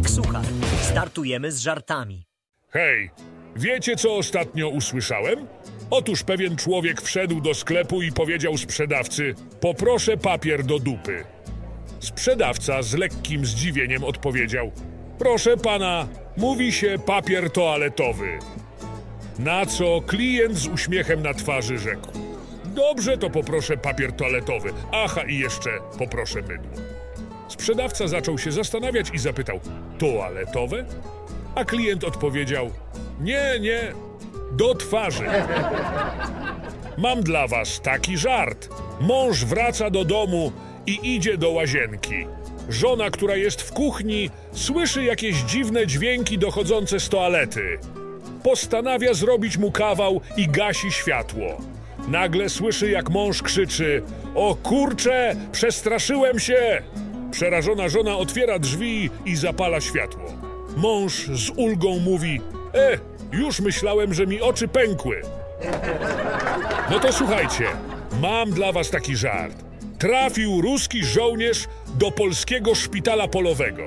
Zbigniek Suchar. Startujemy z żartami. Hej, wiecie co ostatnio usłyszałem? Otóż pewien człowiek wszedł do sklepu i powiedział sprzedawcy: Poproszę papier do dupy. Sprzedawca z lekkim zdziwieniem odpowiedział: Proszę pana, mówi się papier toaletowy. Na co klient z uśmiechem na twarzy rzekł: Dobrze, to poproszę papier toaletowy. Aha, i jeszcze poproszę mydło. Sprzedawca zaczął się zastanawiać i zapytał: Toaletowe? A klient odpowiedział: Nie, nie, do twarzy. Mam dla was taki żart. Mąż wraca do domu i idzie do łazienki. Żona, która jest w kuchni, słyszy jakieś dziwne dźwięki dochodzące z toalety. Postanawia zrobić mu kawał i gasi światło. Nagle słyszy, jak mąż krzyczy: O kurcze, przestraszyłem się! Przerażona żona otwiera drzwi i zapala światło. Mąż z ulgą mówi: E, już myślałem, że mi oczy pękły. No to słuchajcie, mam dla was taki żart. Trafił ruski żołnierz do polskiego szpitala polowego.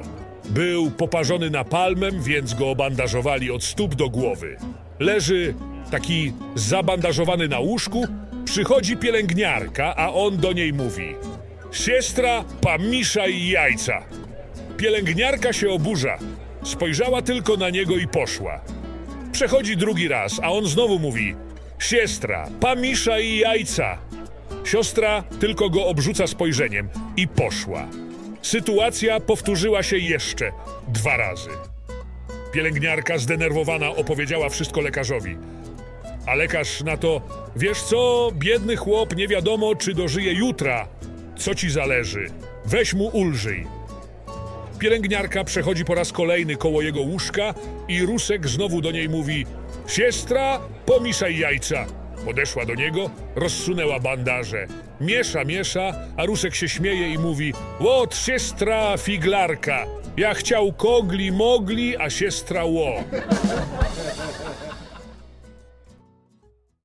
Był poparzony napalmem, więc go obandażowali od stóp do głowy. Leży taki zabandażowany na łóżku, przychodzi pielęgniarka, a on do niej mówi: Siestra, pamisza i jajca. Pielęgniarka się oburza. Spojrzała tylko na niego i poszła. Przechodzi drugi raz, a on znowu mówi: Siestra, pamisza i jajca. Siostra tylko go obrzuca spojrzeniem i poszła. Sytuacja powtórzyła się jeszcze dwa razy. Pielęgniarka zdenerwowana opowiedziała wszystko lekarzowi. A lekarz na to: Wiesz co, biedny chłop, nie wiadomo, czy dożyje jutra. Co ci zależy? Weź mu ulżyj. Pielęgniarka przechodzi po raz kolejny koło jego łóżka i Rusek znowu do niej mówi: Siestra, pomiszaj jajca. Podeszła do niego, rozsunęła bandaże. Miesza, miesza, a Rusek się śmieje i mówi: Łot, siestra, figlarka. Ja chciał kogli, mogli, a siestra ło.